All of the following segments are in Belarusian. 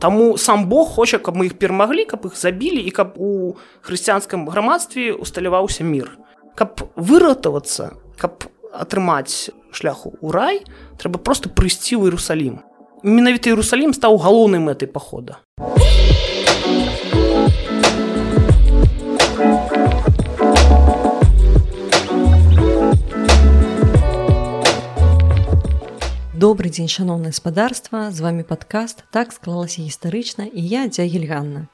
Таму сам Бог хоча, каб мы іх перамаглі, каб іх забілі і каб у хрысціянскім грамадстве усталяваўся мір. Каб выратавацца, каб атрымаць шляху ў рай, трэба проста прыйсці ў Іерусалім. Менавіта Іерусалім стаў галоўнай мэтай пахода. Добрый дзень шаноўнае гаспадарства з вами падкаст так склалася гістарычна і я дзягельганна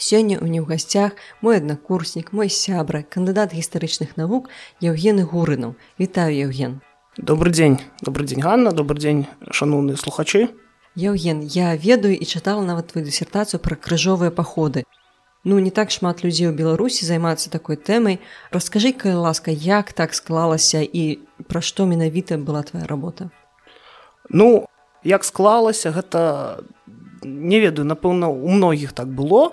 Сёння ў не ў гасцях мой аднакурснік мой сябра кандыдат гістарычных навук Яўгены гурынаў вітаю Яўген добрый дзень добрый дзень Ганна. Добрый дзень шаноўныя слухачы Яўген я ведаю і чытала нават твою дысертацыю пра крыжовыя паходы Ну не так шмат людзей у беларусі займацца такой тэмай расскажы кай ласка як так склалася і пра што менавіта была твоя работа Ну як склалася гэта не ведаю напэўна у многіх так было.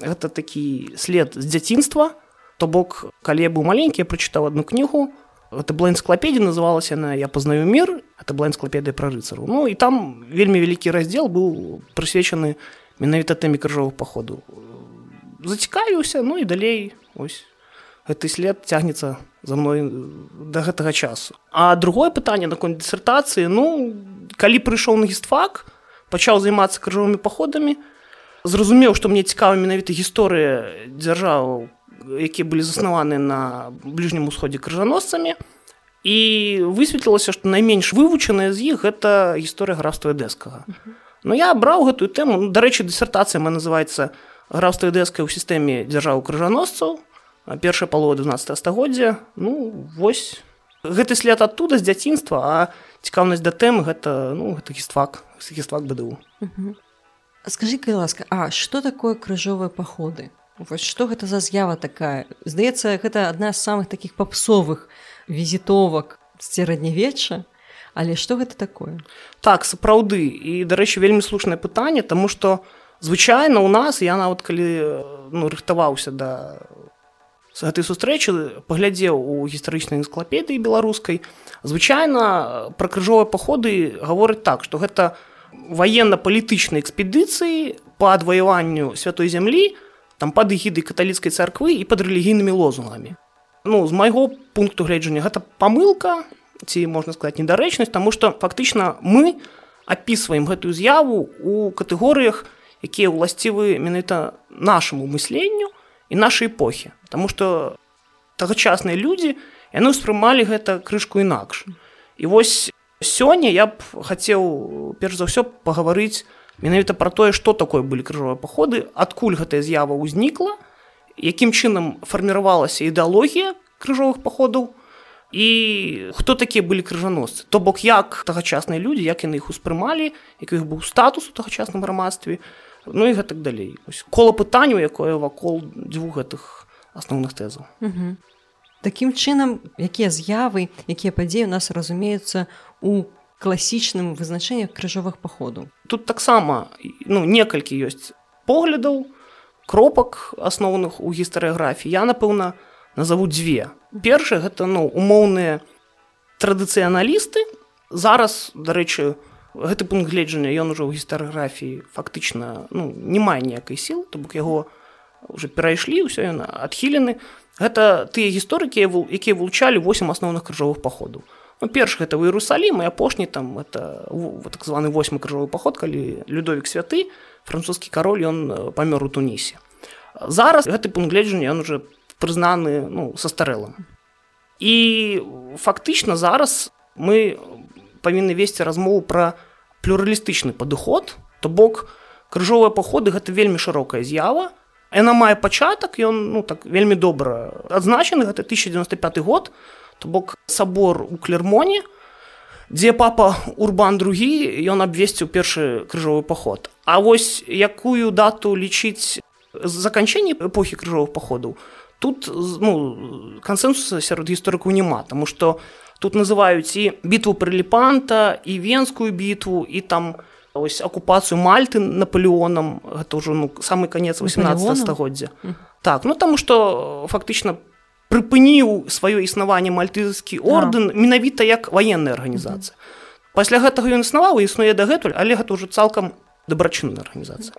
Гэта такі след з дзяцінства. То бок калі я быў маленькі прачытаў одну кнігу. Это была энцклапедія называлася на я пазнаю мир это была энцклапедыя пра рыцару Ну і там вельмі вялікі раздзел быў прысвечаны менавіта тэме крыжовых паходу зацікавіўся ну і далей ось гэты след цягнецца за мной да гэтага часу. А другое пытанне наконт дысертацыі ну калі прыйшоў на гістфак пачаў займацца крыжовымі паходамі зразумеў што мне цікава менавіта гісторыя дзяржаваў якія былі заснаваны на бліжнім усходзе крыжаносцамі і высветлілася што найменш вывучаная з іх гэта гісторыя графства дэскага Ну я браў гэтую тэму. Ну, дарэчы дысертацыя мы называецца графства дэскай у сістэме дзяржаву крыжаносцаў першая палова 12 стагоддзя ну вось гэты след адтуда з дзяцінства а цікаўнасць да тэмы гэта ну гэта гістфак гістфак бДУ скажи кай ласка А что такое крыжовыя паходы? Вось что гэта за з'ява такая? Здаецца гэта адна з самых таких папсовых візітовак сцераднявечча але что гэта такое? Так сапраўды. І дарэчы вельмі слушнае пытанне тому что звычайна у нас я нават калі ну рыхтаваўся да з гэтай сустрэчы паглядзеў у гістарычнай энцклапедыі беларускай звычайна пра крыжовыя паходы гаворыць так што гэта военно-палітычнай экспедыцыі по адваяванню святой зямлі там пад эгідай каталіцкай царквы і пад рэлігійнымі лозунгамі. Ну з майго пункту гледжання гэта памылка ці можна сказаць недарэчнасць таму што фактычна мы опісваем гэтую з'яву у катэгорыях якія ўласцівы менавіта нашаму мысленню і нашай эпохі Таму што тагачасныя людзі яны ўспрымалі гэта крышку інакш. І вось сёння я б хацеў перш за ўсё пагаварыць менавіта пра тое, што такое былі крыжовыя паходы, адкуль гэтая з'ява ўзнікла, якім чынам фарміравалася ідэалогія крыжовых паходаў і хто такія былі крыжаносцы. То бок як тагачасныя людзі, як яны іх успрымалі, які іх быў статус у тагачасным грамадстве, ну і гэтак далей. кола пытанняў, якое вакол дзвюх гэтых асноўных тэзаў. Такім чынам, якія з'явы, якія падзеі у нас разумеюцца у класічным вызначэннях крыжовых паходаў. Тут таксама ну, некалькі ёсць поглядаў, кропак асноўных у гістарыяграфіі. Я, напэўна, назову дзве. Першы гэта ну, умоўныя традыцыяналісты. Зараз, дарэчы, гэты пункт гледжання ён ужо ў гістарыграфіі фактычна ну, не мае ніякай сілы, то бок яго, уже перайшлі ўсё яна адхілены. Гэта тыя гісторыкі якія вылучалі восем асноўных крыжовых паходаў. Ну, перш гэта ў Іерусалім і апошні там это так званы восьмы крыжовы паход калі людовік святы французскі кароль ён э, памёр у тунісе. Зараз гэты пункт гледжання ён уже прызнаны ну састарэлым. І фактычна зараз мы павінны весці размову пра плюралістычны падыход то бок крыжовыя паходы гэта вельмі шырокая з'ява Яна мае пачатак ён ну так вельмі добра адзначаны гэта 1095 год то бок сабор у клермоне дзе папа урбан другі ён абвесціў першы крыжовы паход. А вось якую дату лічыць заканчэнне эпохі крыжовых паходаў тут ну, кансенсуса сярод гісторыкаў няма тому что тут называюць і бітву прыліпанта і венскую бітву і там ось акупацыю мальты наполеонам гэта ўжо ну самы конец 18 стагоддзя так ну таму что фактычна прыпыніў сваё існаванне мальтызскі ордэн менавіта як военная арганізацыя пасля гэтага ён існаваў існуе дагэтуль але гэта ўжо цалкам дабрачынная арганізацыя.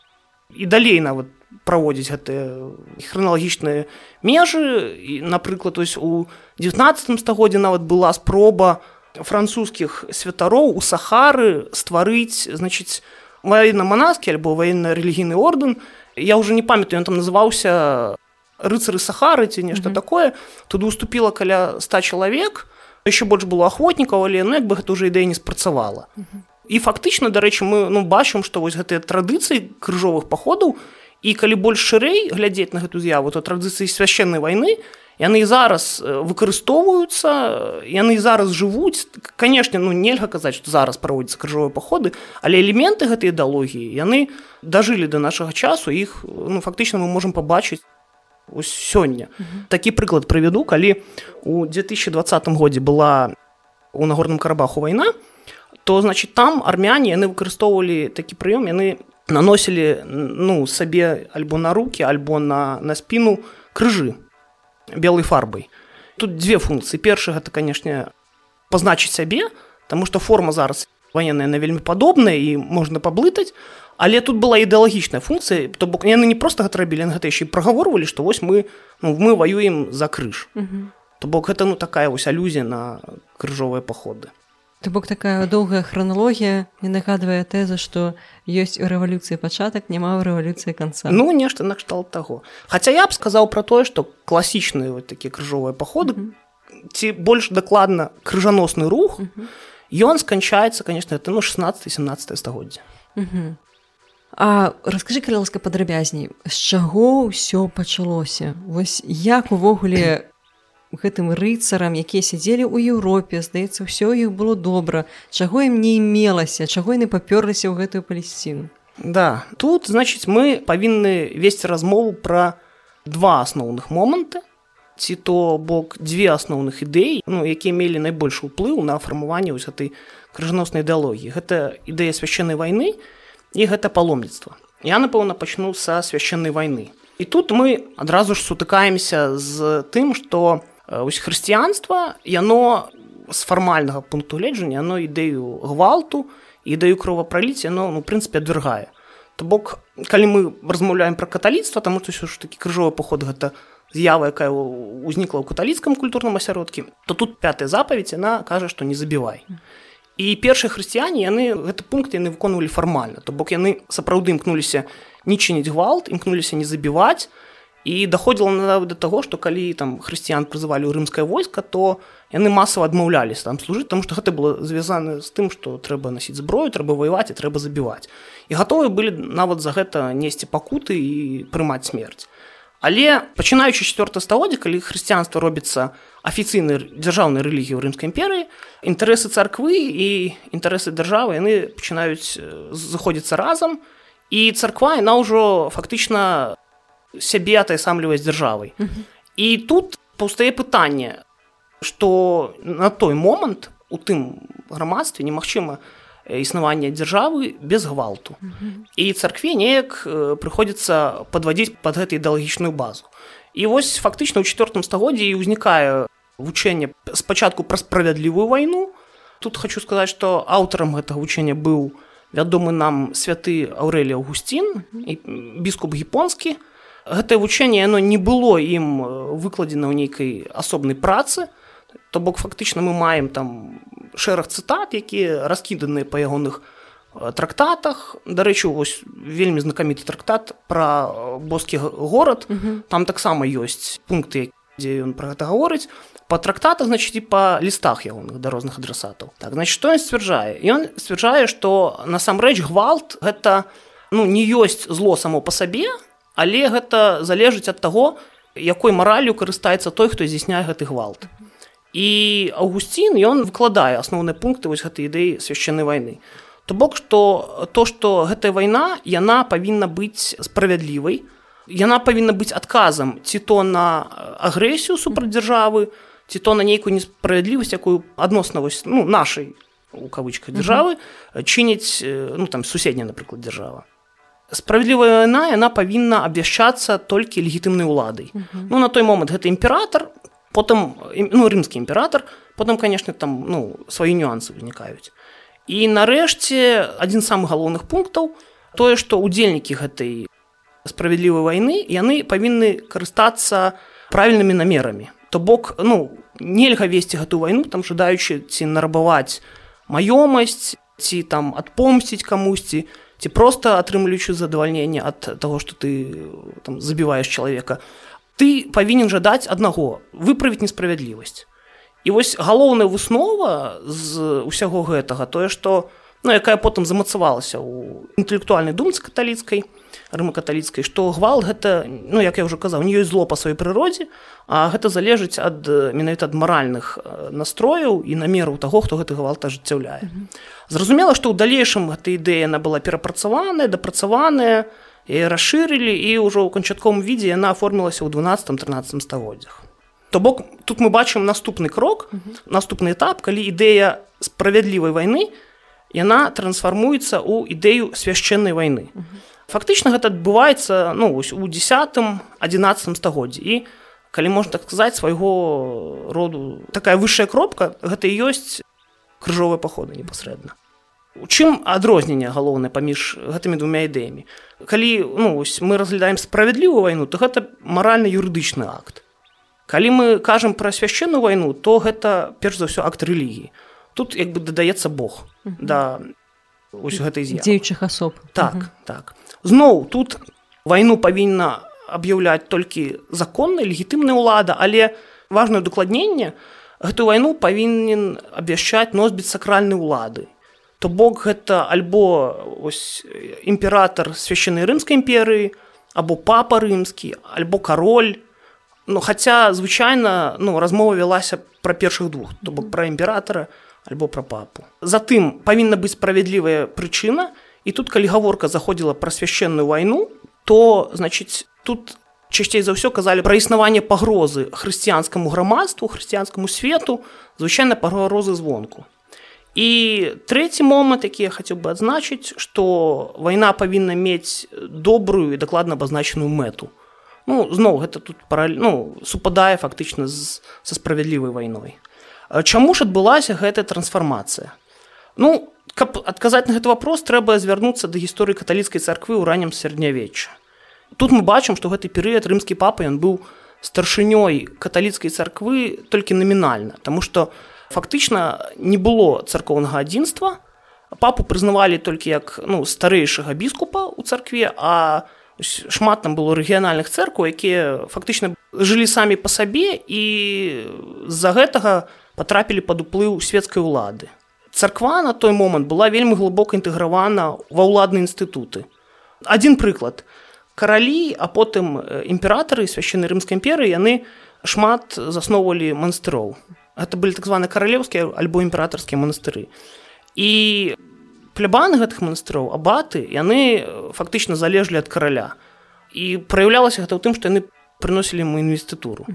І далей нават праводзіць гэтыя храналагічныя межы і напрыклад ось у 19 стагоддзе нават была спроба французскіх святароў у сахары стварыць значыць ваенна-манаскі альбо ваенна-рэлігійны ордэн я уже не памятаю ён там называўся рыцары сахары ці нешта mm -hmm. такое. Туды уступіла каля 100 чалавек яшчэ больш было ахвотнікаў але ну як бы гэта уже ідэя не спрацавала. Mm -hmm. і фактычна дарэчы мы ну бачым што вось гэтыя традыцыі крыжовых паходаў і калі больш шырэй глядзець на гэту з'яву то традыцыі свяшчэннай вайны яны і зараз выкарыстоўваюцца яны і зараз жывуць. Канешне ну нельга казаць што зараз праводзяцца крыжовыя паходы але элементы гэтай ідэалогіі яны дажылі да нашага часу іх ну фактычна мы можемм пабачыць сёння. Такі прыклад прывяду. Калі у 2020 годзе была у нагорным карабаху вайна то значит там армяне яны выкарыстоўвалі такі прыём яны наносілі ну сабе альбо на руки альбо на на спіну крыжы белой фарбай. Тут две функцыі. Першае гэта, канешне, пазначыць сябе, таму што форма зараз ваенная на вельмі падобная і можна паблытаць. Але тут была ідэалагічная функцыя, то бок яны не проста гэта рабілі, гэта яшчэ прагаворвалі, што вось мы ну, мы ваюем за крыж. То бок гэта ну такая вось алюзія на крыжовыя паходы. То бок такая доўгая храналогія не нагадвае тэза, што ёсць у рэвалюцыі пачатак, няма ў рэвалюцыі канца. Ну нешта накшталт таго. Хаця я б сказаў пра тое, што класічныя вот такія крыжовыя паходы mm -hmm. ці больш дакладна крыжаносны рух, ён сканчаецца, конечно, это ну 16-17 стагоддзя. Mm -hmm. А раскажы калі ласка падрабязней, з чаго ўсё пачалося? Вось як увогуле гэтым рыцарам якія сядзелі ў Еўропе здаецца ўсё іх было добра. Чаго ім не імелася чаго яны папёрліся ў гэтую палесціну? Да тут значыць мы павінны весці размову пра два асноўных моманты. Ці то бок дзве асноўных ідэй ну якія мелі найбольшы ўплыў на фармаванне вось гэтай крыжаноснай ідэалогіі. Гэта ідэя свяшчэннай вайны і гэта паломніцтва. Я напэўна пачну са свяшчэннай вайны. І тут мы адразу ж сутыкаемся з тым што ось хрысціянства яно з фармальнага пункту гледжання яно ідэю гвалту ідэю кровапраліць яно ну прынцыпе адвяргае то бок калі мы размаўляем пра каталіцтва таму што ўсё ж такі крыжовы поход гэта з'ява якая ўзнікла ў каталіцкам культурным асяродкі то тут пятая запаведь яна кажа што не забівай. І першыя хрысціяне яны гэты пункт яны выконвалі фармальна. То бок яны сапраўды імкнуліся не чыніць гвалт імкнуліся не забіваць і даходзіла да таго што калі там хрысціян прызывалі ў рымскае войска то яны масава адмаўлялись там служыць там што гэта было звязана з тым што трэба насіць зброю трэба ваяваць і трэба забіваць. І гатовы былі нават за гэта несці пакуты і прымаць смерць. Але пачынаючы четверта стагоддзя калі хрысціянства робіцца афіцыйнай дзяржаўнай рэлігіі ў рымскай імперыі інтарэсы царквы і інтарэсы дзяржавы яны пачынаюць заходзіцца разам і царква яна ўжо фактычна сябе атайсамліваць дзяржавай. Uh -huh. І тут паўстае пытанне, што на той момант у тым грамадстве немагчыма існаванне дзяржавы без гвалту. Uh -huh. І царкве неяк прыходзіцца падвадзіць пад гэта ідэалагічную базу. І вось фактычна ў чавёртым стагоддзі і ўзнікае вучэнне спачатку пра справядлівую вайну. Тут хочу сказаць, што аўтарам гэтага вучэння быў вядомы нам святы Аўрэлі Аўгусцін і біскуп гіпонскі, гэтае вучэнне яно не было ім выкладзена ў нейкай асобнай працы. То бок фактычна мы маем там шэраг цытат якія раскіданыя па ягоных трактатах. Дарэчы вось вельмі знакаміты трактат пра боскі горад. Uh -huh. там таксама ёсць пункты дзе ён пра гэта гаворыць. Па трактатах значит і па лістах ягоных да розных адрасатаў. Так значит што ён сцвярджае? Ён сцвярджае што насамрэч гвалт гэта ну не ёсць зло само па сабе але гэта залежыць ад таго якой мараллю карыстаецца той хто здзяйсняе гэты гвалт. І авгусцін ён выкладае асноўныя пункты вось гэтай ідэі свяшчэннай вайны. То бок што то што гэтая вайна яна павінна быць справядлівай яна павінна быць адказам ці то на агрэсію супраць дзяржавы ці то на нейкую несправядлівасць якую адносна вось ну нашай у кавычка дзяржавы чыніць ну там суседняя напрыклад дзяржава справядлівая вайна яна павінна абвяшчацца толькі легітымнай уладай uh -huh. ну на той момант гэта імператор потым ну рымскі імператор потым конечно там ну свае нюансы вынікаюць і нарэшце адзін з самых галоўных пунктаў тое што удзельнікі гэтай справядлівай вайны яны павінны карыстацца правільнымі намерамі то бок ну нельга весці гэтую вайну там жадаючы ці нарабаваць маёмасць ці там адпомсціць камусьці ці проста атрымліваючы задавальненне ад таго што ты там забіваеш чалавека. Ты павінен жадаць аднаго выправіць несправядлівасць. І вось галоўная выснова з усяго гэтага тое што ну, якая потым замацавалася ў інтэлектуальнай думцы каталіцкай рымакаталіцкай што гвалт гэта ну як я ўжо казаў не ёсць зло па сваёй прыродзе а гэта залежыць ад менавіта ад маральных настрояў і намераў таго хто гэты гвалт ажыццяўляе. Зразумела што ў далейшым гэта ідэя яна была перапрацаваная дапрацаваная і расшырылі і ўжо ў канчатковым відзе яна аформілася ў 12-13 стагоддзях. То бок тут мы бачым наступны крок наступны этап калі ідэя справядлівай вайны яна трансфармуецца ў ідэю свяшчэннай вайны фактычна гэта адбываецца ну вось у десятым адзінаццатым стагоддзі. І калі можна так сказаць свайго роду такая высшая кропка гэта і ёсць крыжовыя паходы непасрэдна. У чым адрозненне галоўнае паміж гэтымі двумя ідэямі? Калі ну вось мы разглядаем справядлівую вайну то гэта маральна-юрыдычны акт. Калі мы кажам пра свяшчэнную вайну то гэта перш за ўсё акт рэлігіі. Тут як бы дадаецца Бог да гэтай дзеючых асоб. Так угу. так зноў тут вайну павінна аб'яўляць толькі законная легітымная ўлада але важное дакладненне гэтую вайну павінен абвяшчаць носьбіт сакральнай улады. То бок гэта альбо ось імператор священнай рымскай імперыі або папа рымскі альбо кароль. Ну хаця звычайна ну размова вялася пра першых двух то бок пра імператора альбо пра папу. Затым павінна быць справядлівая прычына і тут калі гаворка заходзіла пра свяшчэнную вайну то значыць тут часцей за ўсё казалі пра існаванне пагрозы хрысціянскаму грамадству хрысціянскаму свету звычайна пагрозы звонку. І трэці момант які я хацеў бы адзначыць што вайна павінна мець добрую і дакладна абазначаную мэту ну зноў гэта тут параль... ну, супадае фактычна з... са справядлівай вайной. Чаму ж адбылася гэтая трансфармацыя? Ну каб адказаць на гэты вопрос трэба звярнуцца да гісторыі каталіцкай царквы ў раннім сярэднявечча тут мы бачым што гэты перыяд рымскі папа ён быў старшынёй каталіцкай царквы толькі намінальна Таму што фактычна не было царкоўнага адзінства. Папу прызнавалі толькі як ну старэйшага біскупа ў царкве а шмат там было рэгіянальных цэркваў якія фактычна жылі самі па сабе і з-за гэтага патрапілі пад уплыў свецкай улады царква на той момант была вельмі глыбока інтэгравана ва ўладныя інстытуты. Адзін прыклад каралі, а потым імператары священнай рымскай імперыі яны шмат засноўвалі манастыроў. Гэта былі так званы каралеўскія альбо імператарскія манастыры. І плябаны гэтых манастыроў абаты яны фактычна залежлі ад караля. І праяўлялася гэта ў тым, што яны прыносілі ему інвестытуру.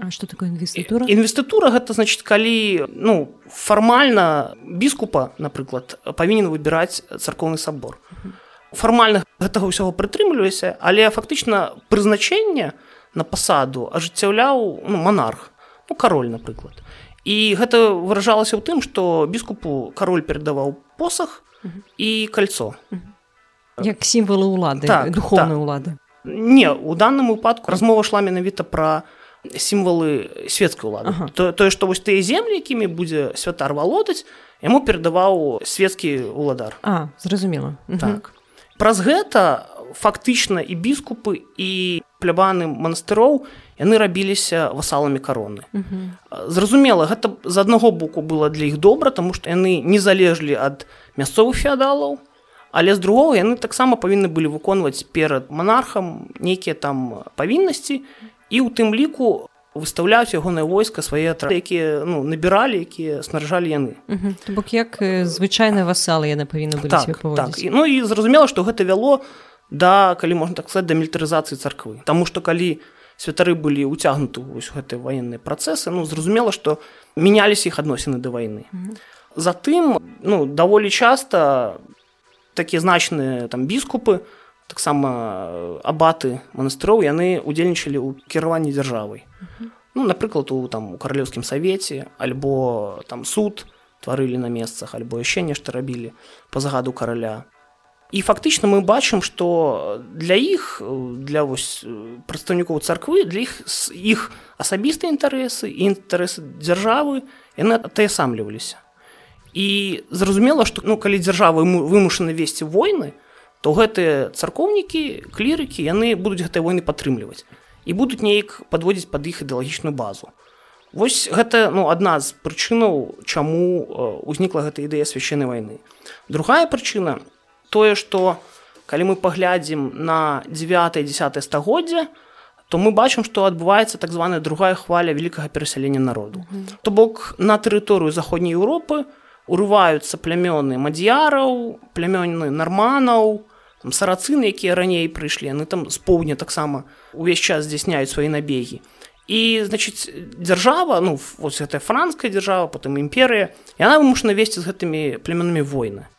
А что такое інвестытура інвестытура гэта значит калі ну фармальна біскупа напрыклад павінен выбіраць царкоўны сабор фармальна гэтага ўсяго прытрымліваюся але фактычна прызначэнне на пасаду ажыццяўляў ну, монарх ну кароль напрыклад і гэта выражалася ў тым што біскупу кароль перадаваў посах і кольцо. Як сімвалы ўлады так, духовнай так. улады. Не у данным выпадку размова шла менавіта пра сімвалы светцкай улады ага. то, тое што вось тыя землі якімі будзе святар валодаць яму перадаваў свецкі уладар. А зразумела так. Праз гэта фактычна і біскупы і плябаны манастыроў яны рабіліся васаламі кароны зразумела гэта з аднаго боку было для іх добра тому што яны не залежлі ад мясцовых феадалаў але з другого яны таксама павінны былі выконваць перад манархам нейкія там павіннасці і ў тым ліку выстаўляюць ягонае войска свае атрады якія ну набіралі якія снаряжалі яны. Бок як звычайныя васалы яны павінны былі так, так. ну і зразумела што гэта вяло да калі можна так сказать да мілітарызацыі царквы. Таму што калі святары былі ўцягнуты вось гэтыя ваенныя працэсы ну зразумела што мяняліся іх адносіны да вайны. Затым ну даволі часта такія значныя там біскупы таксама э, абаты манастыроў яны удзельнічалі ў кіраванні дзяржавай. Ну напрыклад у там у каралеўскім савеце альбо там суд тварылі на месцах альбо яшчэ нешта рабілі по загаду караля. І фактычна мы бачым што для іх для вось прадстаўнікоў царквы для іх іх асабістыя інтарэсы і інтарэсы дзяржавы яны атаясамліваліся. І зразумела што ну калі дзяржавы вымушаны весці войны то гэтыя царкоўнікі клірыкі яны будуць гэтыя войны падтрымліваць і будуць неяк падводзіць пад іх ідэалагічную базу. Вось гэта ну адна з прычынаў чаму ўзнікла гэта ідэя священнай вайны. Другая прычына тое што калі мы паглядзім на 9 10 стагоддзя то мы бачым што адбываецца так званая другая хваля вялікага перасялення народу. Mm -hmm. то бок на тэрыторыю заходняй Еўропы урываюцца плямёны мад'яраў плямёны нарманаў сарацыны якія раней прыйшлі яны там з поўдня таксама увесь час здзяйсняюць свае набегі. І значыць дзяржава ну вось гэтая францкая дзяржава потым імперыя яна вымушана весці з гэтымі племянамі войны.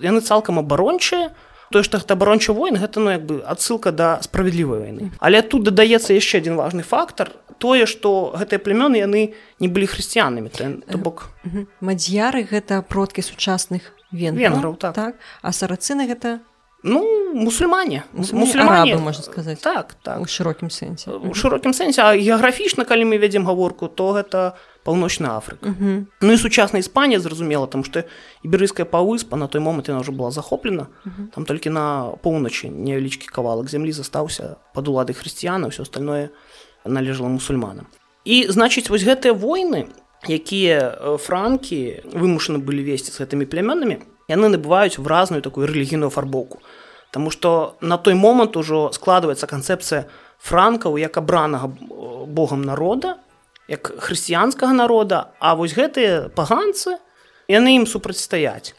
Яны цалкам абарончыя. Тое што гэта абарончы войн гэта ну як бы адсылка да справядлівай вайны але тут дадаецца яшчэ адзін важны фактар тое што гэтыя плямёны яны не былі хрысціянамі то бок мадзьяры гэта продкі сучасных венграў так. так? А сарацыны гэта Ну мусульмане. Мусульмане. можна сказаць так так. У шырокім сэнсе у шырокім сэнсе а геаграфічна калі мы вядзем гаворку то гэта паўночная Афрыка -huh. Ну і сучасная Іспанія зразумела там што іберыйская паўыспа на той момант яна ўжо была захоплена. -huh. там толькі на поўначы невялічкі кавалак зямлі застаўся пад улады хрысціяна ўсё остальное належала мусульманам. І значыць вось гэтыя войны якія франкі вымушаны былі весці з гэтымі плямёнамі яны набываюць выразную такую рэлігійную фарбоўку Таму што на той момант ужо складваецца канцэпцыя франкаў як абранага богам народа як хрысціянскага народа. А вось гэтыя паганцы яны ім супрацьстаяць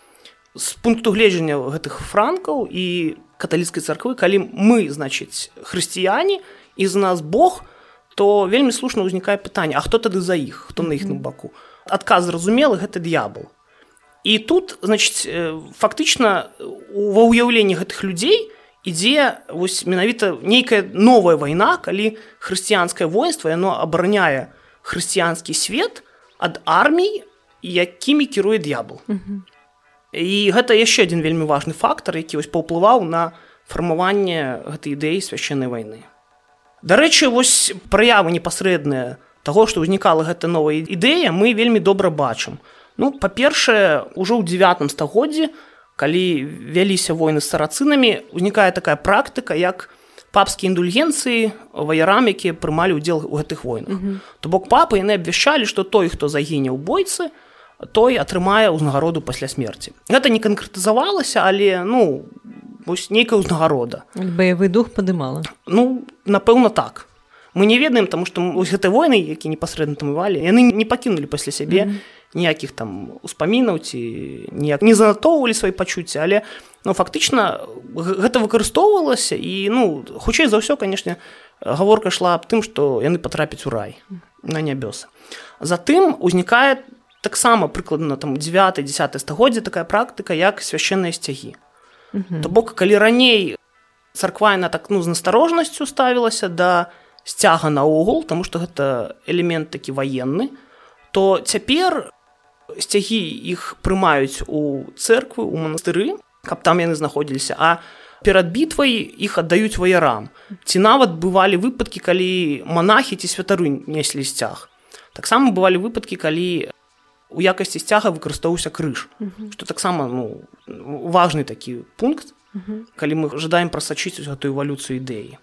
з пункту гледжання гэтых франкаў і каталіцкай царквы калі мы значыць хрысціяне і з нас Бог то вельмі слушна ўзнікае пытанне А хто тады за іх хто на іхным баку? Адказ зразумелы гэта д'ябал і тут значыць фактычна ва ўяўленні гэтых людзей ідзе вось менавіта нейкая новая вайна калі хрысціянскае воінства яно абараняе хрысціянскі свет ад армій якімі кіруе д'ябл і гэта яшчэ адзін вельмі важны фактар які вось паўплываў на фармаванне гэтай ідэі священнай вайны. Дарэчы вось праявы непасрэдныя таго што ўзнікала гэта новая ідэя мы вельмі добра бачым Ну па-першае, ужо ў девятым стагоддзі, калі вяліся войны з сарацынамі, узнікае такая практыка, як папскія індульгенцыі ваярам, якія прымалі ўдзел у гэтых войнах. Mm -hmm. То бок папы яны абвяшчалі, што той, хто загіне ў бойцы, той атрымае ўзнагароду пасля смерці. Гэта не канкрэтызавалася, але ну вось нейкая ўзнагарода. Баявы дух падымала. Ну напэўна так. Мы не ведаем, таму што гэты войны, які непасрэдна тамывалі, яны не пакінулі пасля сябе. Mm -hmm ніякіх там успамінаў ці ніяк не занатоўвалі свае пачуцці але ну фактычна гэта выкарыстоўвалася і ну хутчэй за ўсё канешне гаворка шла аб тым што яны патрапяць у рай на нябёсы затым узнікае таксама прыкладна там 9 10 стагоддзя такая практыка як свяшчэнныя сцягі. То бок калі раней царква яна так ну з насторожнасцю ставілася да сцяга наогул таму што гэта элемент такі ваенны то цяпер сцягі іх прымаюць у церквы у манастыры каб там яны знаходзіліся а перад бітвай іх аддаюць ваярам. Ці нават бывалі выпадкі калі монахі ці святары неслі сцяг. Таксама бывалі выпадкі калі у якасці сцяга выкарыстоўваўся крыж. Што таксама ну важны такі пункт калі мы жадаем прасачыць гэтую эвалюцыю ідэі.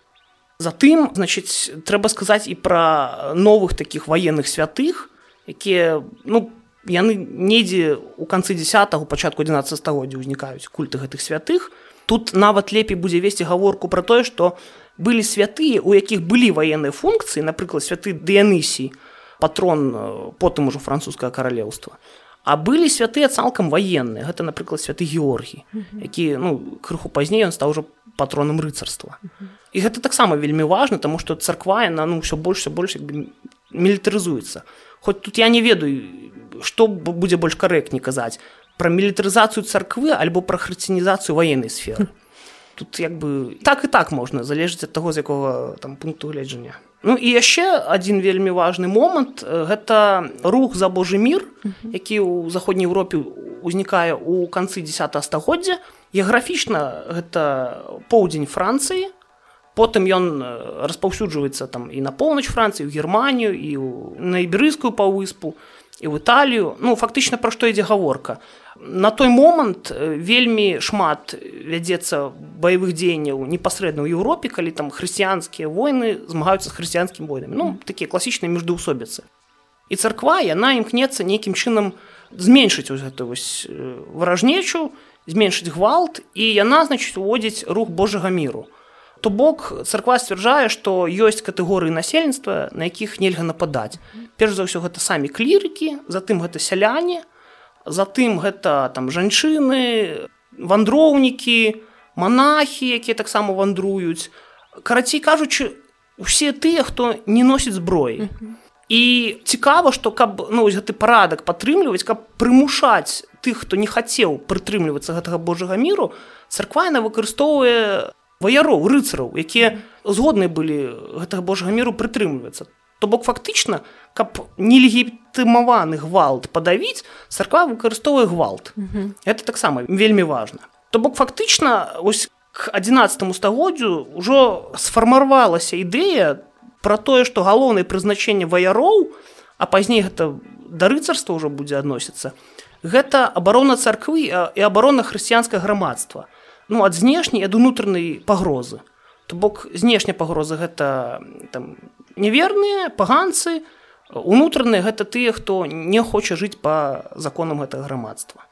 Затым значыць трэба сказаць і пра новых такіх ваенных святых якія ну яны недзе у канцы 10 пачатку 11 стагоддзя ўзнікаюць культы гэтых святых. Тут нават лепей будзе весці гаворку пра тое што былі святыя у якіх былі ваенныя функцыі напрыклад святы дыянысій патрон потым ужо французскае каралеўства. А былі святыя цалкам ваенныя гэта напрыклад святы георгій які ну крыху пазней ён стаў ужо патронам рыцарства. І гэта таксама вельмі важна таму што царква на ну ўсё больш больш мілітарызуецца. Хоць тут я не ведаю што будзе больш карэктней казаць? Пра мілітарызацыю царквы альбо пра хрысціянізацыю ваеннай сферы? Тут як бы так і так можна залежыць ад таго з якога там пункту гледжання. Ну і яшчэ адзін вельмі важны момант гэта рух за Божы мір, які ў заходняй Еўропе ўзнікае ў канцы 10 стагоддзя. Геаграфічна гэта поўдзень Францыі. Потым ён распаўсюджваецца там і на поўнач Францыі, у Германію і на іберыйскую паўвыспу і ў Італію. Ну фактычна пра што ідзе гаворка. На той момант вельмі шмат вядзецца баявых дзеянняў непасрэдна ў Еўропе калі там хрысціянскія войны змагаюцца з хрысціянскім войнамі. Ну такія класічныя міждоусобіцы і царква яна імкнецца нейкім чынам зменшыць вось гэту вось варажнечу зменшыць гвалт і яна значыць уводзіць рух Божага міру. то бок царква сцвярджае што ёсць катэгорыі насельніцтва на якіх нельга нападаць. Перш за ўсё гэта самі клірыкі затым гэта сяляне затым гэта там жанчыны вандроўнікі монахі якія таксама вандруюць. Карацей кажучы усе тыя хто не носіць зброі. І цікава што каб ну гэты парадак падтрымліваць каб прымушаць тых хто не хацеў прытрымлівацца гэтага божага міру царквайна выкарыстоўвае ваяроў рыцараў якія згодныя былі гэтага божага міру прытрымлівацца то бок фактычна каб нелегітымаваны гвалт падавіць царква выкарыстоўвае гвалт. Это таксама вельмі важна. То бок фактычна ось к 11 стагоддзю ўжо сфармавалася ідэя про тое што галоўнае прызначэнне ваяроў а пазней гэта да рыцарства ўжо будзе адносіцца гэта абарона царквы і абарона хрысціянскае грамадства ну ад знешняй ад унутранай пагрозы. То бок знешняя пагроза гэта там неверныя паганцы унутраныя гэта тыя хто не хоча жыць по законам гэтага грамадства.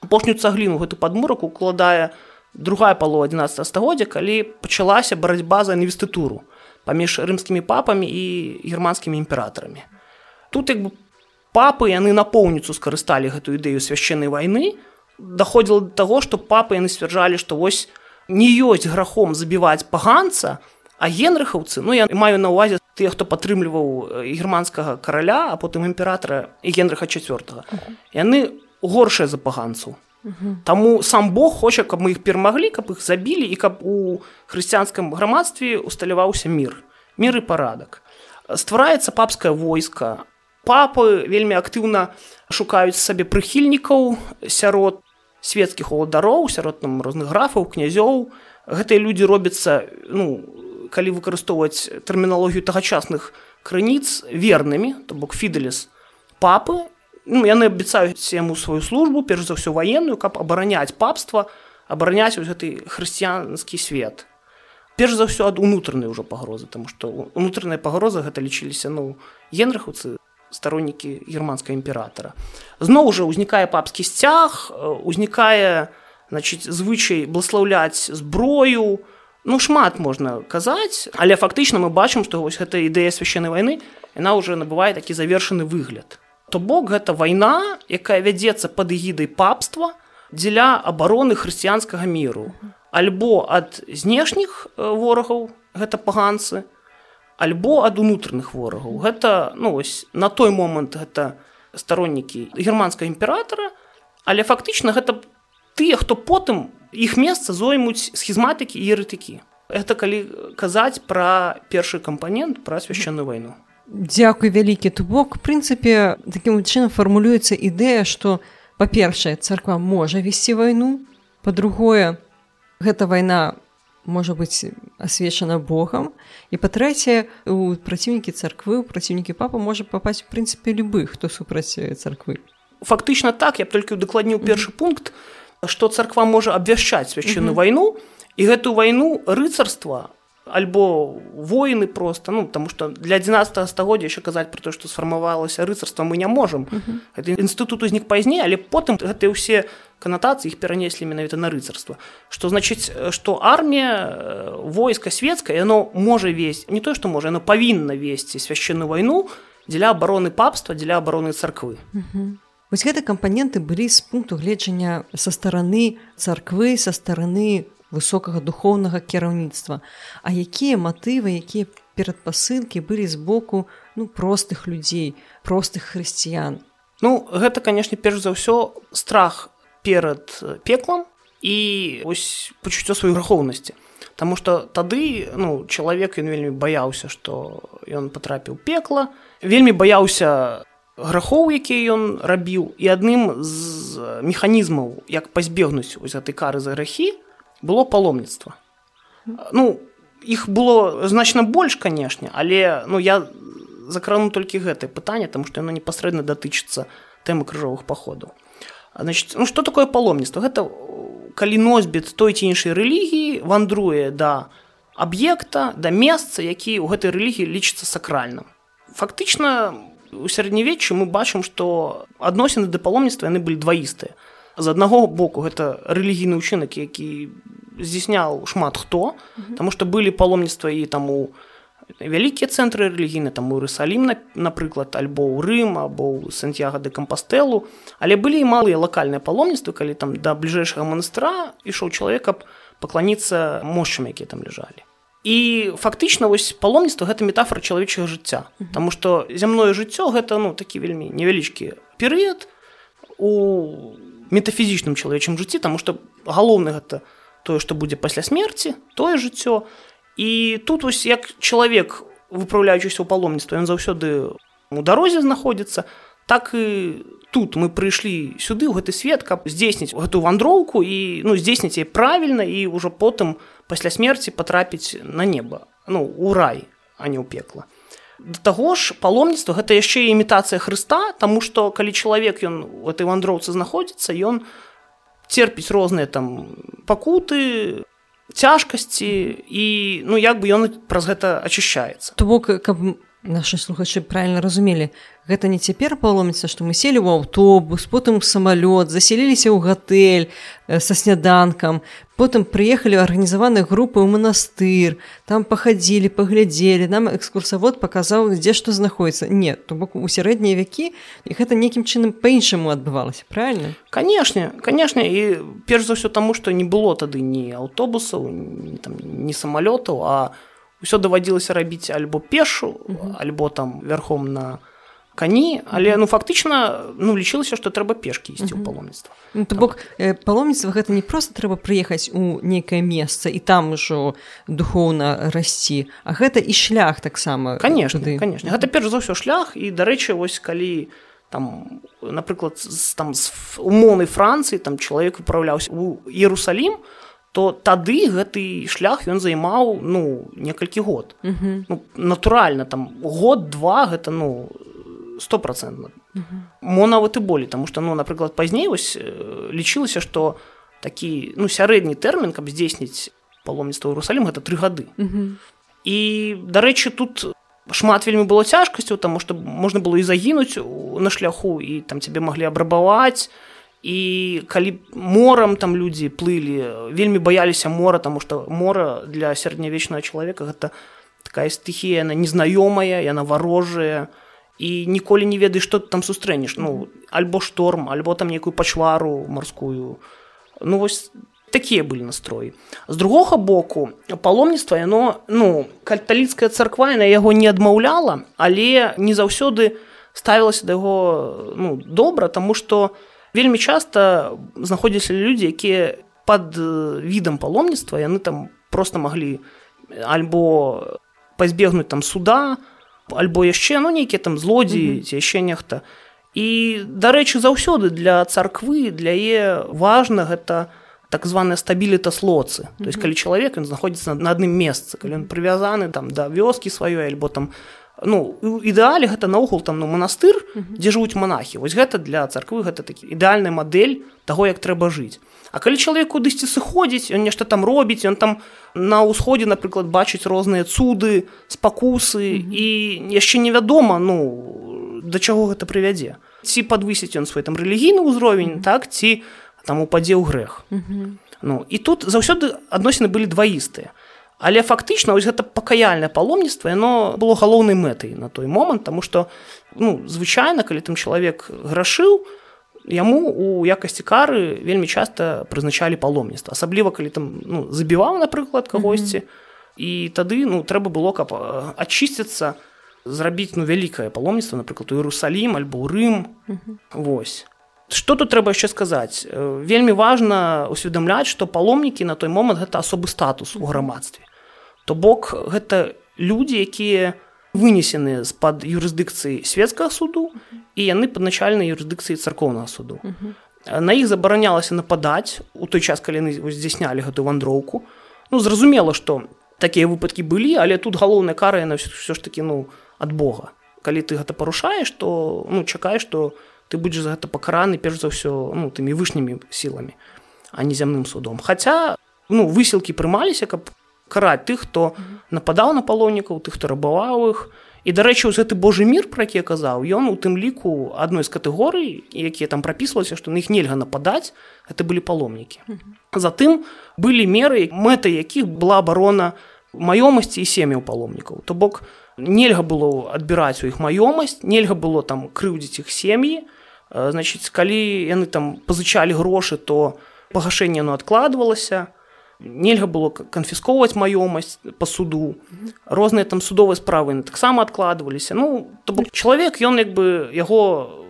Апошнюю цагліну гэту падмурак укладае другая палова 11 стагоддзя калі пачалася барацьба за інвестытуру паміж рымскімі папамі і германскімі імператарамі. Тут як бы папы яны напоўніцу скарысталі гэту ідэю свяшчэннай вайны даходзіла да таго што папы яны сцвярджалі што вось не ёсць грахом забіваць паганца а генрыхаўцы ну я маю на увазе тыя хто падтрымліваў германскага караля а потым імператара і генрыха четвертого яны горшыя за паганцу Таму сам Бог хоча каб мы іх перамаглі каб іх забілі і каб у хрысціянскім грамадстве усталяваўся мір мір і парадак. Ствараецца папскае войска. Папы вельмі актыўна шукаюць сабе прыхільнікаў сярод светецкіх уладароў сярод там розных графаў князёў. Гэтыя людзі робяцца ну калі выкарыстоўваць тэрміналогію тагачасных крыніц вернымі то бок фіделес папы. Ну, яны абяцаюць яму сваю службу перш за ўсё ваенную каб абараняць папства абараняць вось гэты хрысціянскі свет. Перш за ўсё ад унутранай ўжо пагрозы тому што унутраная пагроза гэта лічыліся ну генрыхаўцы староннікі германскага імператара зноў жа ўзнікае папскі сцяг узнікае значит звычай бласлаўляць зброю ну шмат можна казаць але фактычна мы бачым што вось гэта ідэя священнай вайны яна уже набывае такі завершаны выгляд. То бок гэта вайна якая вядзецца пад эгідай папства дзеля абароны хрысціянскага міру. Альбо ад знешніх ворагаў гэта паганцы альбо ад унутраных ворагаў. Гэта ну ось на той момант гэта староннікі германскага імператара але фактычна гэта тыя хто потым іх месца зоймуць схізматыкі і ерытыкі это калі казаць пра першы кампанент пра свяшчэнную вайну. Дзякуй вялікі то бок прынцыпе такім чынам фармулюецца ідэя што па-першае царква можа весці вайну па-другое гэта вайна можа быць асвечана Богам і па-трэцяе у праціўнікі царквы у праціўнікі папа можа папаць у прынцыпе любы хто супраць царквы фактычна так я толькі удакладніў першы mm -hmm. пункт што царква можа абвяшчаць свяшчынную mm -hmm. вайну і гэту вайну рыцарства альбо воіны просто ну потому что для 11 стагоддзя яшчэ казаць про то што сфармавалася рыцарства мы не можам гэты mm -hmm. інстытут узнік пазней але потым гэтыя ўсе канатацыі іх перанеслі менавіта на рыцарства што значыць што армія войска светская яно можа весці не то што можа яно павінна весці свяшчынную вайну дзеля абароны папства дзеля абароны царквы mm -hmm. Вось гэты кампаненты былі з пункту гледжання са стараны царквы са стараны высокага духоўнага кіраўніцтва. А якія матывы, якія перадпасылкі былі з боку ну, простых людзей, простых хрысціян. Ну гэта, канешне, перш за ўсё страх перад пеклам і ось пачуццё сваёй грахоўнасці. Таму што тады ну чалавек ён вельмі баяўся, што ён патрапіў пекла, вельмі баяўся грахоў, які ён рабіў і адным з механізмаў, як пазбегнуць вось гэтай кары за грахі было паломніцтва. Ну іх было значна больш, канешне, але ну я закрану толькі гэтае пытанне, таму што яно непасрэдна датычыцца тэмы крыжовых паходаў. Значит, ну, што такое паломніцтва? Гэта калі носьбіт той ці іншай рэлігіі вандруе да аб'екта, да месца, які ў гэтай рэлігіі лічыцца сакральным. Фактычна у сярэднявеччы мы бачым, што адносіны да паломніцтва яны былі дваістыя. З аднаго боку гэта рэлігійны ўчынак, які здзяйсняў шмат хто, таму што былі паломніцтва і таму вялікія цэнтры рэлігійны там Рысалім напрыклад альбо ў Рым або ў Сантьяга де кампастэлу. Але былі і малыя лакальныя паломніцтвы калі там да бліжэйшага манастыра ішоў чалавек каб пакланіцца мошчам якія там ляжалі. І фактычна вось паломніцтва гэта метафора чалавечага жыцця Таму што зямное жыццё гэта ну такі вельмі невялічкі перыяд. У метафізічным чалавечым жыцці таму што галоўны гэта тое што будзе пасля смерці тое жыццё І тут вось як чалавек выпраўляючыся ў паломніцтва ён заўсёды у дарозе знаходзіцца так і тут мы прыйшлі сюды ў гэты свет каб здзейсніць гэтую вандроўку і ну здзейсніць яе правільна і ўжо потым пасля смерці патрапіць на неба ну у рай а не ў пекла да таго ж паломніцтва гэта яшчэ і імітацыя Хрыста Таму што калі чалавек ён у этой вандроўцы знаходзіцца ён церпіць розныя там пакуты цяжкасці і ну як бы ён праз гэта ачышчаецца. То бок каб наши слухачы правильно разумелі. Гэта не цяпер паломіцца што мы селі ў аўтобус потым самалёт заселіліся ў гатэль са сняданкам потым прыехалі арганізаваныя групы ў манастыр там пахадзілі паглядзелі нам экскурсавод паказаў дзе што знаходіцца не то бок у сярэднія вякі і гэта нейкім чынам па-іншаму адбывалася правильно канешне канешне і перш за ўсё таму што не было тады ні аўтобусаў не самалётаў а у ўсё даводзілася рабіць альбо пешу альбо там вярхом на кані але ну фактычна ну лічылася што трэба пешкі ісці ў паломніцтва ну, то бок э, паломніцтва гэта не просто трэба прыехаць у нейкае месца і там ужо духоўна расці а гэта і шлях таксама конечно конечно. Гэта перш за ўсё шлях і дарэчы вось калі там напрыклад там з умоўнай францыі там чалавек выпраўляўся у Ерусалім то то тады гэты шлях ён займаў ну некалькі год uh -huh. ну, натуральна там год два гэта ну стопроцентно uh -huh. мо нават і болей тому что ну напрыклад пазней вось лічылася что такі ну сярэдні тэрмін каб здзейсніць паломніцтва Русалім гэта тры гады uh -huh. і дарэчы тут шмат вельмі было цяжкасцю таму што можна было і загінуць на шляху і там цябе маглі абрабаваць і калі морам там людзі плылі вельмі баяліся мора тому что мора для сярэднявечнага чалавека гэта такая стыхія яна незнаёмая яна варожая і ніколі не ведаеш што ты там сустрэнеш ну альбо шторм альбо там некую пачвару марскую ну вось такія былі настроі з другога боку паломніцтва яно ну каталіцкая царква на яго не адмаўляла але не заўсёды ставілася да яго ну добра тому что у вельмі часта знаходзіліся людзі якія под відам паломніцтва яны там просто маглі альбо пазбегнуць там суда альбо яшчэ ну нейкія там злодзеі ці яшчэ нехта. І дарэчы заўсёды для царквы для е важна гэта так званая стабіліта слоцы. То есть калі чалавек ён знаходзіцца на адным месцы калі ён прывязаны там да вёскі сваёй альбо там ну ідэале гэта наогул там ну манастыр дзе жывуць монахі вось гэта для царквы гэта такі ідэальная мадэль таго як трэба жыць. А калі чалавек кудысьці сыходзіць ён нешта там робіць ён там на ўсходзе напрыклад бачыць розныя цуды спакусы і яшчэ невядома ну да чаго гэта прывядзе. Ці падвысіць ён свой там рэлігійны ўзровень так ці там упадзе ў грэх. Ну і тут заўсёды адносіны былі дваістыя Але фактычна вось гэта пакаяльнае паломніцтва яно было галоўнай мэтай на той момант таму што ну звычайна калі там чалавек грашыў яму у якасці кары вельмі часта прызначалі паломніцтва асабліва калі там ну, забіваў напрыклад кагосьці mm -hmm. і тады ну трэба было каб ачысціцца зрабіць ну вялікае паломніцтва напрыклад у Ерусалім альбо ў Рым mm -hmm. восьось что тут трэба яшчэ сказаць вельмі важна усведамляць што паломнікі на той момант гэта асобы статус у грамадстве. То бок гэта людзі якія вынесены з-пад юрысдыкцыі светецкага суду і яны падначальнай юрысдыкцыі царкоўнага суду. На іх забаранялася нападаць у той час калі яны здзяйснялі гэтую вандроўку. Ну зразумела што такія выпадкі былі але тут галоўная кара яна все ж таки ну ад Бога. Калі ты гэта парушаеш то ну чакаеш што ты будзеш за гэта пакараны перш за ўсё ну тымі вышнімі сіламі а не зямным судом. Хаця ну высілкі прымаліся каб караць тых хто нападаў на палоннікаў тых хто рабаваў іх і дарэчы вось гэты Божы мір пра які казаў ён у тым ліку адной з катэгорый якія там прапісвалася што на іх нельга нападаць это былі паломнікі затым былі меры мэтай якіх была абарона маёмасці і сем'яў паломнікаў. То бок нельга было адбіраць у іх маёмасць нельга было там крыўдзіць іх сем'і значитчыць калі яны там пазычалі грошы то пагашэнне ну адкладвалася. Нельга было канфіскоўваць маёмасць па суду. Розныя там судовыя справы таксама адкладваліся. Ну то бок чалавек ён як бы яго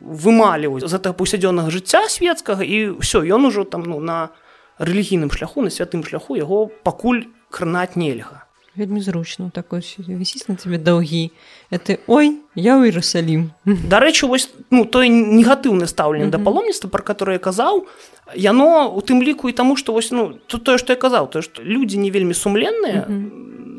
вымаліваюць за так паўсядзённага жыцця свецкага і ўсё ён ужо там ну на рэлігійным шляху на святым шляху яго пакуль кранаць нельга вельмі зручна такой вісіць на тебе даўгі это ой я ў Іерусалім дарэчы вось ну той негатыўны стаўленне да паломніцтва пра которое казаў яно у тым ліку і таму што вось ну тут тое што я казаў то што людзі не вельмі сумленныя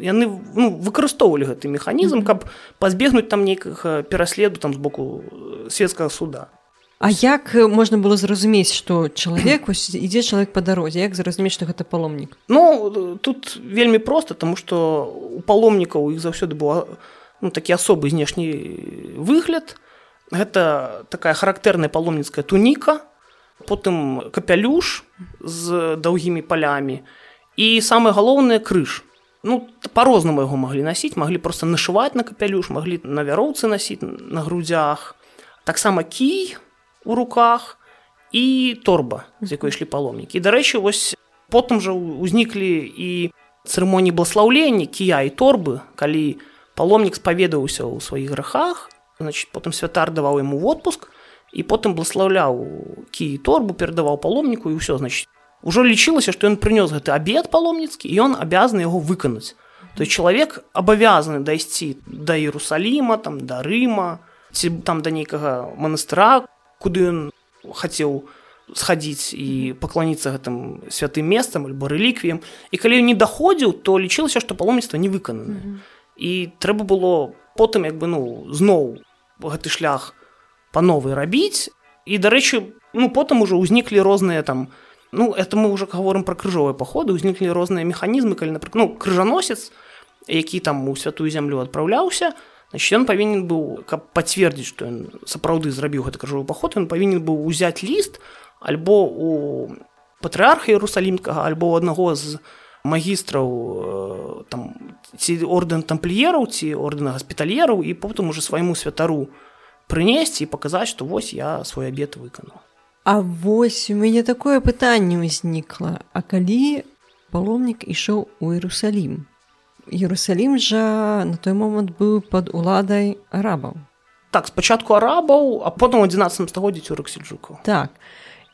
яны ну, выкарыстоўвалі гэты механізм каб пазбегнуць там нейкага пераследу там з боку светецкага суда А як можна было зразумець, што чалавек ідзе чалавек па дарозе, як зразумець, што гэта паломнік? Ну тут вельмі проста, таму што у паломнікаў іх заўсёды была ну, такі асобы знешні выгляд. Гэта такая характэрная паломніцкая туніка, потым капялюш з даўгімі палямі і самае галоўнае крыж. Ну па-рознаму яго маглі насіць, маглі проста нашываць на капялюш, маглі на вяроўцы насіць на грудзях. Таксама кій, у руках і торба з якой ішлі паломнікі дарэчы вось потым жа узніклі і цырымоніі бласлаўлення кія і торбы калі паломнік спаведаўся ў сваіх грахах значит потым святар даваў яму водпуск і потым бласлаўляў кі торбу перадаваў паломніку і ўсё значит ужо лічылася што ён прынёс гэты абед паломніцкі і ён абязаны яго выканаць то чалавек абавязаны дайсці да Ерусаліма там да рыма ці там да нейкага манастыра куды ён хацеў схадзіць і пакланіцца гэтым святым месцам альбо рэліквіем і калі ён не даходзіў то лічылася што паломніцтва не выканана mm -hmm. і трэба было потым як бы ну зноў гэты шлях па новай рабіць і дарэчы ну потым ужо ўзніклі розныя там ну это мы уже гаворым пра крыжовыя паходы ўзніклі розныя механізмы калі напрыклад ну крыжаносец які там у святую зямлю адпраўляўся то значит ён павінен быў каб пацвердзіць што ён сапраўды зрабіў гэты крыжовы паход ён павінен быў узяць ліст альбо у патрыарха Ерусалімкага альбо у аднаго з магістраў э, там ці ордэн тампліераў ці ордэна гаспітальераў і потым уже свайму святару прынесці і паказаць што вось я свой абед выканаў. А вось у мяне такое пытанне ўзнікла. А калі паломнік ішоў у Іерусалім Ерусалім жа на той момант быў пад уладай арабаў. Так спачатку арабаў, а потым 11 стагоддзя цюрак сельджукаў. Так.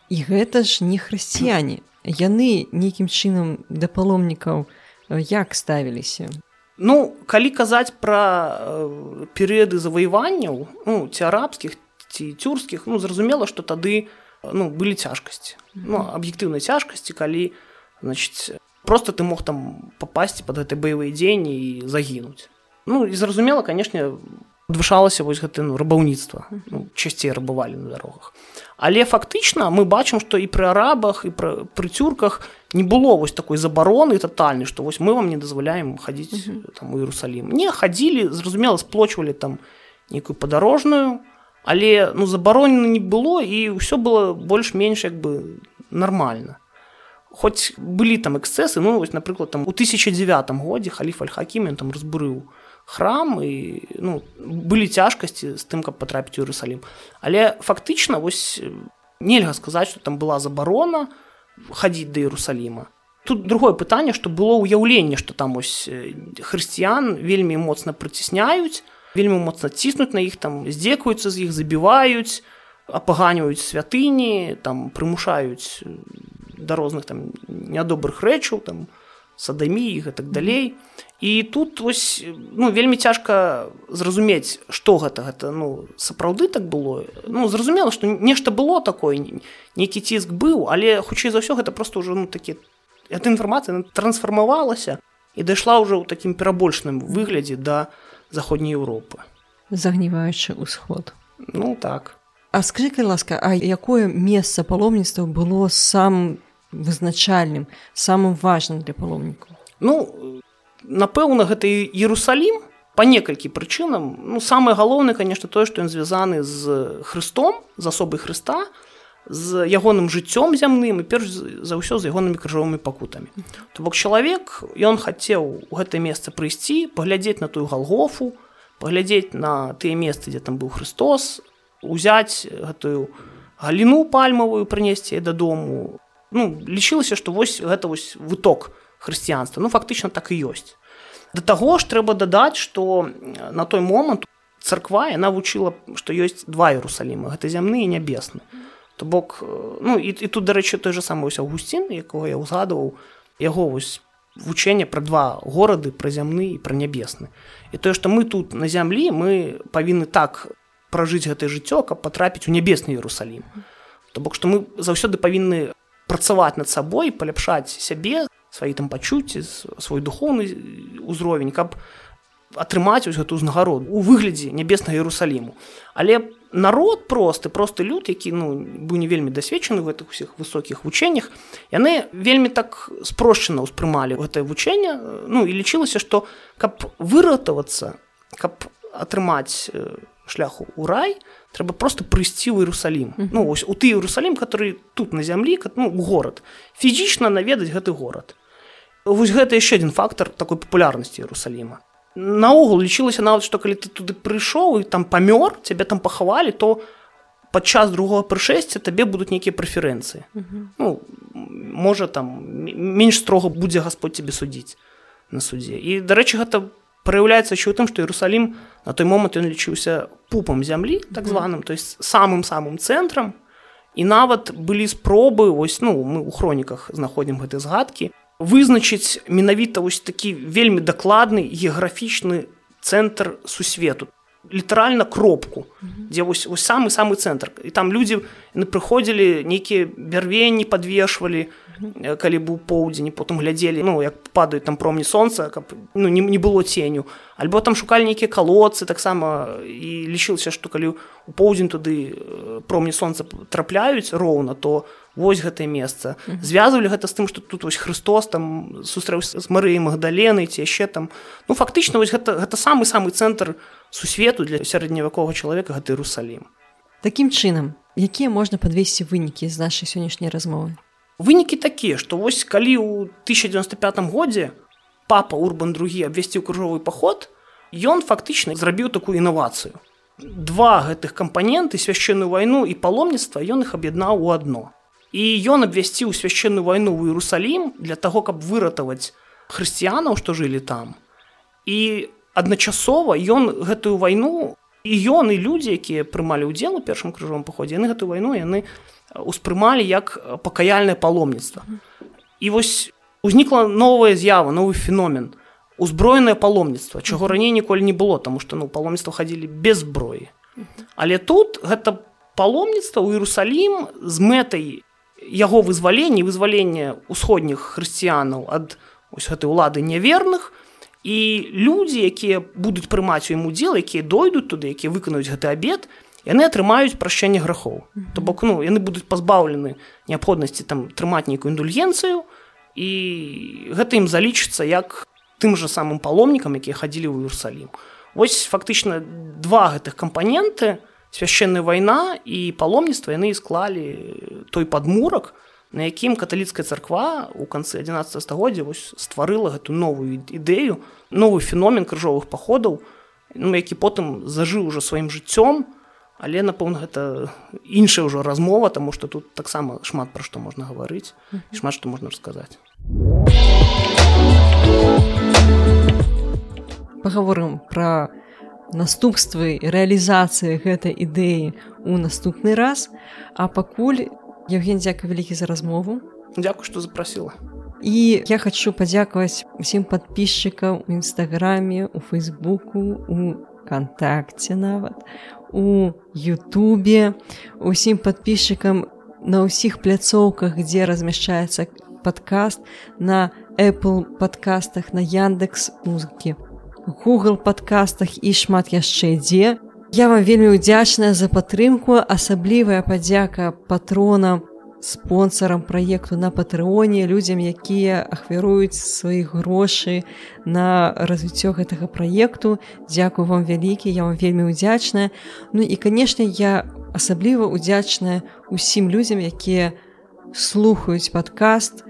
І гэта ж не хрысціяне. Яны нейкім чынам да паломнікаў як ставіліся. Ну, калі казаць пра э, перыяды заваяванняў ну, ці арабскіх ці цюрскіх, ну, зразумела, што тады ну, былі цяжкасці. Ну, аб'ектыўнай цяжкасці, калі значит, просто ты мог там попасці под гэты баявыя дзеянні і загінуць ну і зразумела канешне адвышалася вось гэты ну, рабаўніцтва ну, часцей рабавалі на дарогах але фактычна мы бачым што і пры арабах і пры, пры цюрках не было вось такой забароны тотальнай што вось мы вам не дазваляем хадзіць там у Ерусалім не хадзілі зразумела сплочвалі там нейкую падарожную але ну забаронена не было і ўсё было больш-менш як бы нармальна хоць былі там эксцэсы ну вось напрыклад там у 1009 годзе халіф альхакім ён там разбурыў храм і ну былі цяжкасці з тым каб патрапіць у Іерусалім але фактычна вось нельга сказаць што там была забарона хадзіць да Іерусаліма тут другое пытанне што было ўяўленне што там ось хрысціян вельмі моцна прыцісняюць вельмі моцна ціснуць на іх там здзекуюцца з іх забіваюць апаганююць святыні там прымушаюць да розных там нядобрых рэчаў там садамі і гэтак далей. І тут вось ну вельмі цяжка зразумець што гэта гэта ну сапраўды так было. Ну зразумела што нешта было такое нейкі ціск быў але хутчэй за ўсё гэта просто ўжо ну такі эта інфармацыя трансфармавалася і дайшла ўжо ў такім перабольшным выглядзе да заходняй Еўропы. Загніваючы ўсход. Ну так. А калі ласка а якое месца паломніцтва было сам вызначальным самым важным для паломнікаў ну напэўна гэта Ерусалім по некалькі прычынам. Ну самае галоўнае конечно тое што ён звязаны з Христом з асобай Хрыста з ягоным жыццём зямным і перш за ўсё з ягонымі крыжовымі пакутамі. То бок чалавек ён хацеў у гэтае месца прыйсці паглядзець на тую галгофу паглядзець на тыя месцы дзе там быў Христос узяць гэтую галіну пальмавую прынесці дадому ну лічылася што вось гэта вось выток хрысціянства. Ну фактычна так і ёсць. Да таго ж трэба дадаць што на той момант царква яна вучыла што ёсць два Ерусалімы гэта зямны і нябесны. То бок ну і, і тут дарэчы той же самы ось авгусцін якога я ўзгадываў яго вось вучэнне пра два горады пра зямны і пра нябесны. І тое што мы тут на зямлі мы павінны так пражыць гэтае жыццё каб патрапіць у нябесны Ерусалім то бок што мы заўсёды павінны працаваць над сабой паляпшаць сябе свае там пачуцці свой духоўны ўзровень каб атрымаць ось гэту ўзнагароду у выглядзе нябеснага Ерусаліму але народ просты просты люд які ну быў не вельмі дасведчаны в гэтых усіх высокіх вучэннях яны вельмі так спрошчана ўспрымалі гэтае вучэнне ну і лічылася што каб выратавацца каб атрымаць шляху ў рай трэба просто прыйсці ў Ерусалім mm -hmm. ну ось у ты Ерусалім который тут на зямлі ну, горад фізічна наведаць гэты горад вось гэта яшчэ один фактор такой папулярнасці Ерусаліма наогул лічылася нават што калі ты туды прыйшоў і там памёр цябе там пахавалі то падчас другого прышэсця табе будуць нейкія прэферэнцыі. Mm -hmm. ну можа там менш строга будзе Господь тебе судзіць на суддзе і дарэчы гэта праяўляецца еще ў тым што Ерусалім на той момант ён лічыўся пупам зямлі так званым то есть самым самым цэнтрам. І нават былі спробы вось ну мы ў хроніках знаходзім гэтай згадкі вызначыць менавіта вось такі вельмі дакладны геаграфічны цэнтр сусвету літаральна кропку дзе вось вось самы самы цэнтр і там людзі прыходзілі нейкія бярвенні подвешвалі калі быў поўдзень потым глядзелі ну як падаюць там промні сонца каб ну не, не было ценю альбо там шукалі нейкія калодцы таксама і лічылася што калі у поўдзень туды промні сонца трапляюць роўна то вось гэтае месца. Звязвалі гэта з тым што тут вось Христос там сустрэўся з Марыяй магдаленай ці яшчэ там. Ну фактычна вось гэта гэта самы самы цэнтр сусвету для сярэдневяковага чалавека гэта Ерусалім Такім чынам якія можна падвесці вынікі з нашай сённяшняй размовы? Вынікі такія што вось калі ў 1095 годзе папа урбан другі абвясціў кружовы паход ён фактычна зрабіў такую інавацыю. Два гэтых кампаненты свяшчэнную вайну і паломніцтва ён іх аб'яднаў у адно і ён абвясціў свяшчэнную вайну ў Ерусалім для таго, каб выратаваць хрысціянаў, што жылі там. І адначасова ён гэтую вайну і ён і людзі, якія прымалі ўдзел у першым крыжовым паходзе, яны гэтую вайну яны успрымалі як пакаяльнае паломніцтва. І вось узнікла новая з'ява, новы феномен узброенае паломніцтва, чаго раней ніколі не было, таму што ну паломніцтва хадзілі без зброі. Але тут гэта паломніцтва ў Ерусалім з мэтай яго вызваленне вызвалення ўсходніх хрысціянаў ад ось гэтай улады няверных. І людзі якія будуць прымаць у ім удзел якія дойдуць туды якія выканаюць гэты абед яны атрымаюць прашчэнне грахоў. То бок ну яны будуць пазбаўлены неабходнасці там трымаць нейкую індульгенцыю. І гэта ім залічыцца як тым жа самым паломнікам якія хадзілі ў Іерусалім. Ось фактычна два гэтых кампаненты. у свяшчэнная вайна і паломніцтва яны склалі той падмурак на якім каталіцкая царква у канцы 11 стагоддзя вось стварыла гэту новую ідэю новы феномен крыжовых паходаў ну, які потым зажыў ужо сваім жыццём. Але напэўна гэта іншая ўжо размова таму што тут таксама шмат пра што можна гаварыць шмат што можна расказаць. Паговорым пра наступствы рэалізацыі гэтай ідэі у наступны раз. А пакуль Евген дзяка вялікі за размову. Дякую што запрасіла. І я хочу падзякаваць усім подписчикам у нстаграме у фейсбуку у кантакце нават у Ютубе. Усім подписчикам на ўсіх пляцоўках дзе размяшчаецца подкаст на Apple подкастах на Яндекс музыкі Google подкастах і шмат яшчэ дзе я вам вельмі ўдзячная за падтрымку. Асаблівая падзяка патронам спонсорам праекту на патрыоне людзям якія ахвяруюць свае грошы на развіццё гэтага праекту. Дзякую вам вялікі я вам вельмі ўдзячная. Ну і канешне я асабліва ўдзячная усім людзям якія слухаюць падкаст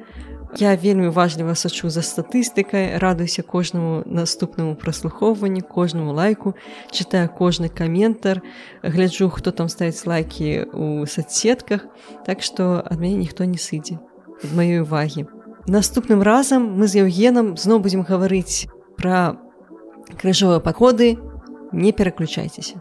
Я вельмі важліва сачу за статыстыкай, радуюся кожнаму наступнаму праслухоўванні, кожнаму лайку, чытаю кожны каментар, гляджу, хто там ставіць лайкі ў соцсетках, Так што ад мяне ніхто не сыдзе ад маёй увагі. Наступным разам мы з Еўгенам зноў будзем гаварыць пра крыжовыя паходы, не пераключайцеся.